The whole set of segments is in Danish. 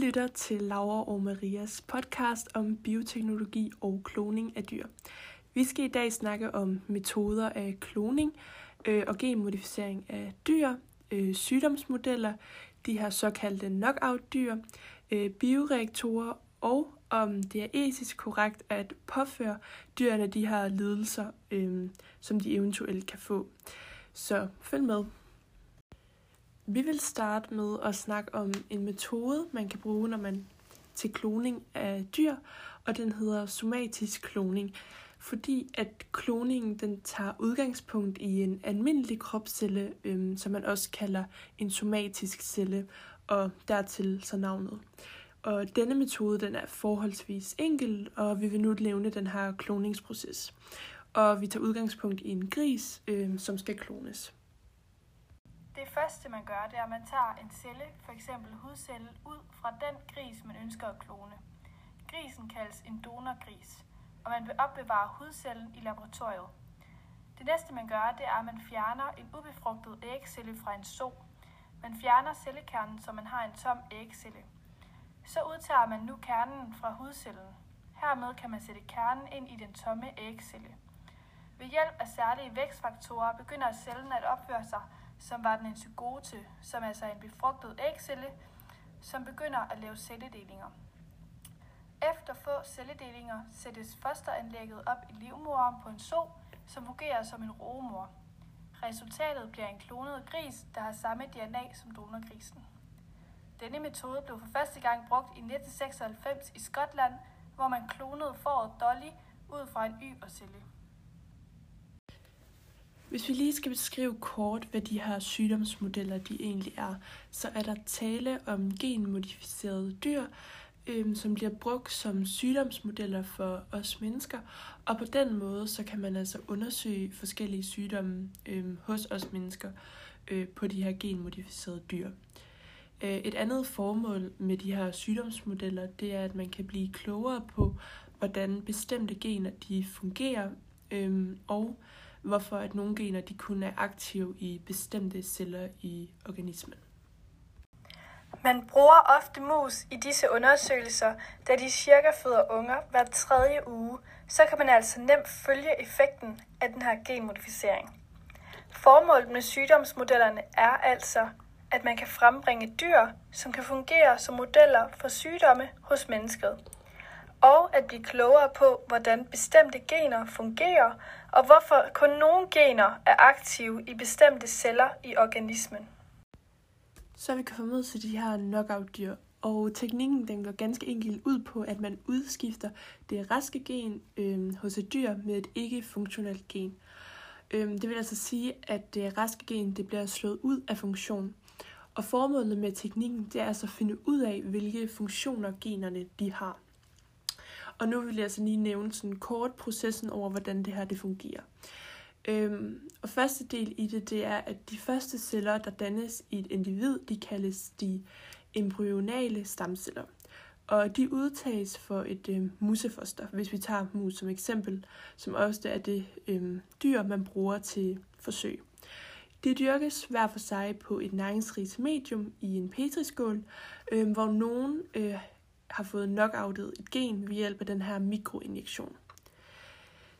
lytter til Laura og Marias podcast om bioteknologi og kloning af dyr. Vi skal i dag snakke om metoder af kloning øh, og genmodificering af dyr, øh, sygdomsmodeller, de her såkaldte knockout-dyr, øh, bioreaktorer og om det er etisk korrekt at påføre dyrene de her lidelser, øh, som de eventuelt kan få. Så følg med. Vi vil starte med at snakke om en metode, man kan bruge, når man til kloning af dyr, og den hedder somatisk kloning, fordi at kloningen den tager udgangspunkt i en almindelig kropscelle, øhm, som man også kalder en somatisk celle, og dertil så navnet. Og denne metode den er forholdsvis enkel, og vi vil nu nævne den her kloningsproces. Og vi tager udgangspunkt i en gris, øhm, som skal klones. Det første, man gør, det er, at man tager en celle, f.eks. hudcelle, ud fra den gris, man ønsker at klone. Grisen kaldes en donorgris, og man vil opbevare hudcellen i laboratoriet. Det næste, man gør, det er, at man fjerner en ubefrugtet ægcelle fra en so. Man fjerner cellekernen, så man har en tom ægcelle. Så udtager man nu kernen fra hudcellen. Hermed kan man sætte kernen ind i den tomme ægcelle. Ved hjælp af særlige vækstfaktorer begynder cellen at opføre sig som var den en zygote, som altså er en befrugtet ægcelle, som begynder at lave celledelinger. Efter få celledelinger sættes fosteranlægget op i livmoderen på en so, som fungerer som en rogemor. Resultatet bliver en klonet gris, der har samme DNA som donorgrisen. Denne metode blev for første gang brugt i 1996 i Skotland, hvor man klonede fåret Dolly ud fra en y-celle. Hvis vi lige skal beskrive kort, hvad de her sygdomsmodeller de egentlig er, så er der tale om genmodificerede dyr, øh, som bliver brugt som sygdomsmodeller for os mennesker, og på den måde så kan man altså undersøge forskellige sygdomme øh, hos os mennesker øh, på de her genmodificerede dyr. Øh, et andet formål med de her sygdomsmodeller, det er, at man kan blive klogere på, hvordan bestemte gener de fungerer, øh, og hvorfor at nogle gener de kun er aktive i bestemte celler i organismen. Man bruger ofte mus i disse undersøgelser, da de cirka føder unger hver tredje uge, så kan man altså nemt følge effekten af den her genmodificering. Formålet med sygdomsmodellerne er altså, at man kan frembringe dyr, som kan fungere som modeller for sygdomme hos mennesket og at blive klogere på, hvordan bestemte gener fungerer, og hvorfor kun nogle gener er aktive i bestemte celler i organismen. Så vi kan ud til de her knockout-dyr, og teknikken den går ganske enkelt ud på, at man udskifter det raske gen øh, hos et dyr med et ikke-funktionelt gen. Øh, det vil altså sige, at det raske gen det bliver slået ud af funktion. Og formålet med teknikken det er altså at finde ud af, hvilke funktioner generne de har. Og nu vil jeg altså lige nævne sådan kort processen over, hvordan det her det fungerer. Øhm, og første del i det, det er, at de første celler, der dannes i et individ, de kaldes de embryonale stamceller. Og de udtages for et øh, musefoster, hvis vi tager mus som eksempel, som også er det øh, dyr, man bruger til forsøg. De dyrkes hver for sig på et næringsrigt medium i en petriskål, øh, hvor nogen øh, har fået knockoutet et gen ved hjælp af den her mikroinjektion.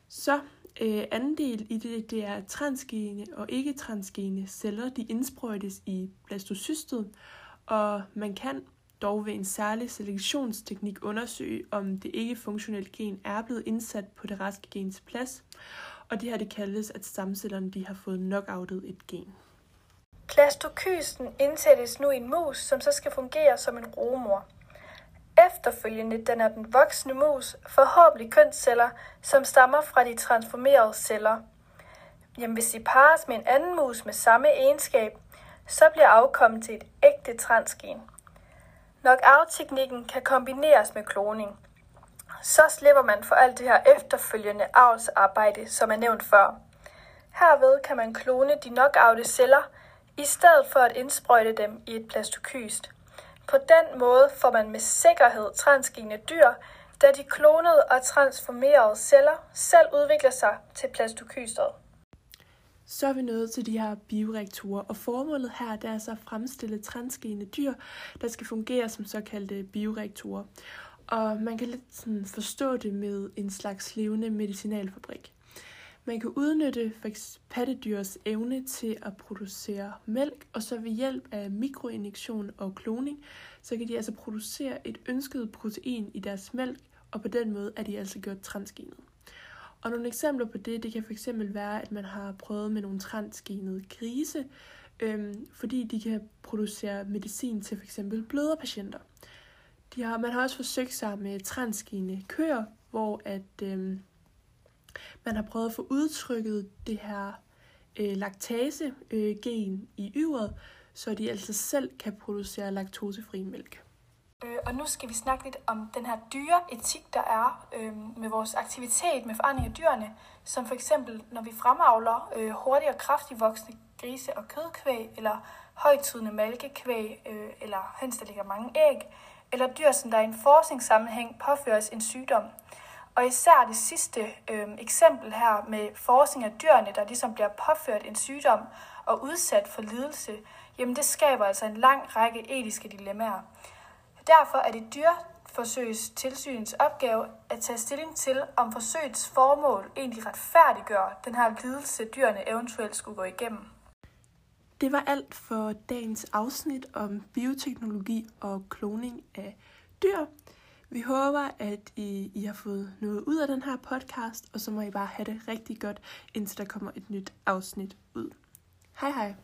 Så øh, anden del i det, det er transgene og ikke-transgene celler, de indsprøjtes i blastocystet, og man kan dog ved en særlig selektionsteknik undersøge, om det ikke-funktionelle gen er blevet indsat på det raske gens plads, og det her det kaldes, at stamcellerne de har fået knockoutet et gen. Plastokysten indsættes nu i en mus, som så skal fungere som en romor. Efterfølgende danner den voksne mus forhåbentlig kønsceller, som stammer fra de transformerede celler. Jamen, hvis de pares med en anden mus med samme egenskab, så bliver afkommet til et ægte transgen. Knockout-teknikken kan kombineres med kloning. Så slipper man for alt det her efterfølgende avlsarbejde, som er nævnt før. Herved kan man klone de knockoutte celler, i stedet for at indsprøjte dem i et plastokyst. På den måde får man med sikkerhed transgene dyr, da de klonede og transformerede celler selv udvikler sig til plastokysteret. Så er vi nået til de her bioreaktorer, og formålet her det er så at fremstille transgene dyr, der skal fungere som såkaldte bioreaktorer. Og man kan lidt sådan forstå det med en slags levende medicinalfabrik. Man kan udnytte pattedyrs evne til at producere mælk, og så ved hjælp af mikroinjektion og kloning, så kan de altså producere et ønsket protein i deres mælk, og på den måde er de altså gjort transgenet. Og nogle eksempler på det, det kan fx være, at man har prøvet med nogle transgenede grise, øhm, fordi de kan producere medicin til fx bløderpatienter. De har, man har også forsøgt sig med transgene køer, hvor at øhm, man har prøvet at få udtrykket det her øh, laktase-gen øh, i yveret, så de altså selv kan producere laktosefri mælk. Øh, og nu skal vi snakke lidt om den her dyreetik, der er øh, med vores aktivitet med forandring af dyrene, som for eksempel når vi fremavler øh, hurtigt og kraftigt voksne grise og kødkvæg, eller højtydende malkekvæg, øh, eller høns, der lægger mange æg, eller dyr, som der i en forskningssammenhæng påføres en sygdom. Og især det sidste øh, eksempel her med forskning af dyrene, der ligesom bliver påført en sygdom og udsat for lidelse, jamen det skaber altså en lang række etiske dilemmaer. Derfor er det dyrforsøgs tilsynets opgave at tage stilling til, om forsøgets formål egentlig retfærdiggør den her lidelse, dyrene eventuelt skulle gå igennem. Det var alt for dagens afsnit om bioteknologi og kloning af dyr. Vi håber, at I, I har fået noget ud af den her podcast, og så må I bare have det rigtig godt, indtil der kommer et nyt afsnit ud. Hej hej!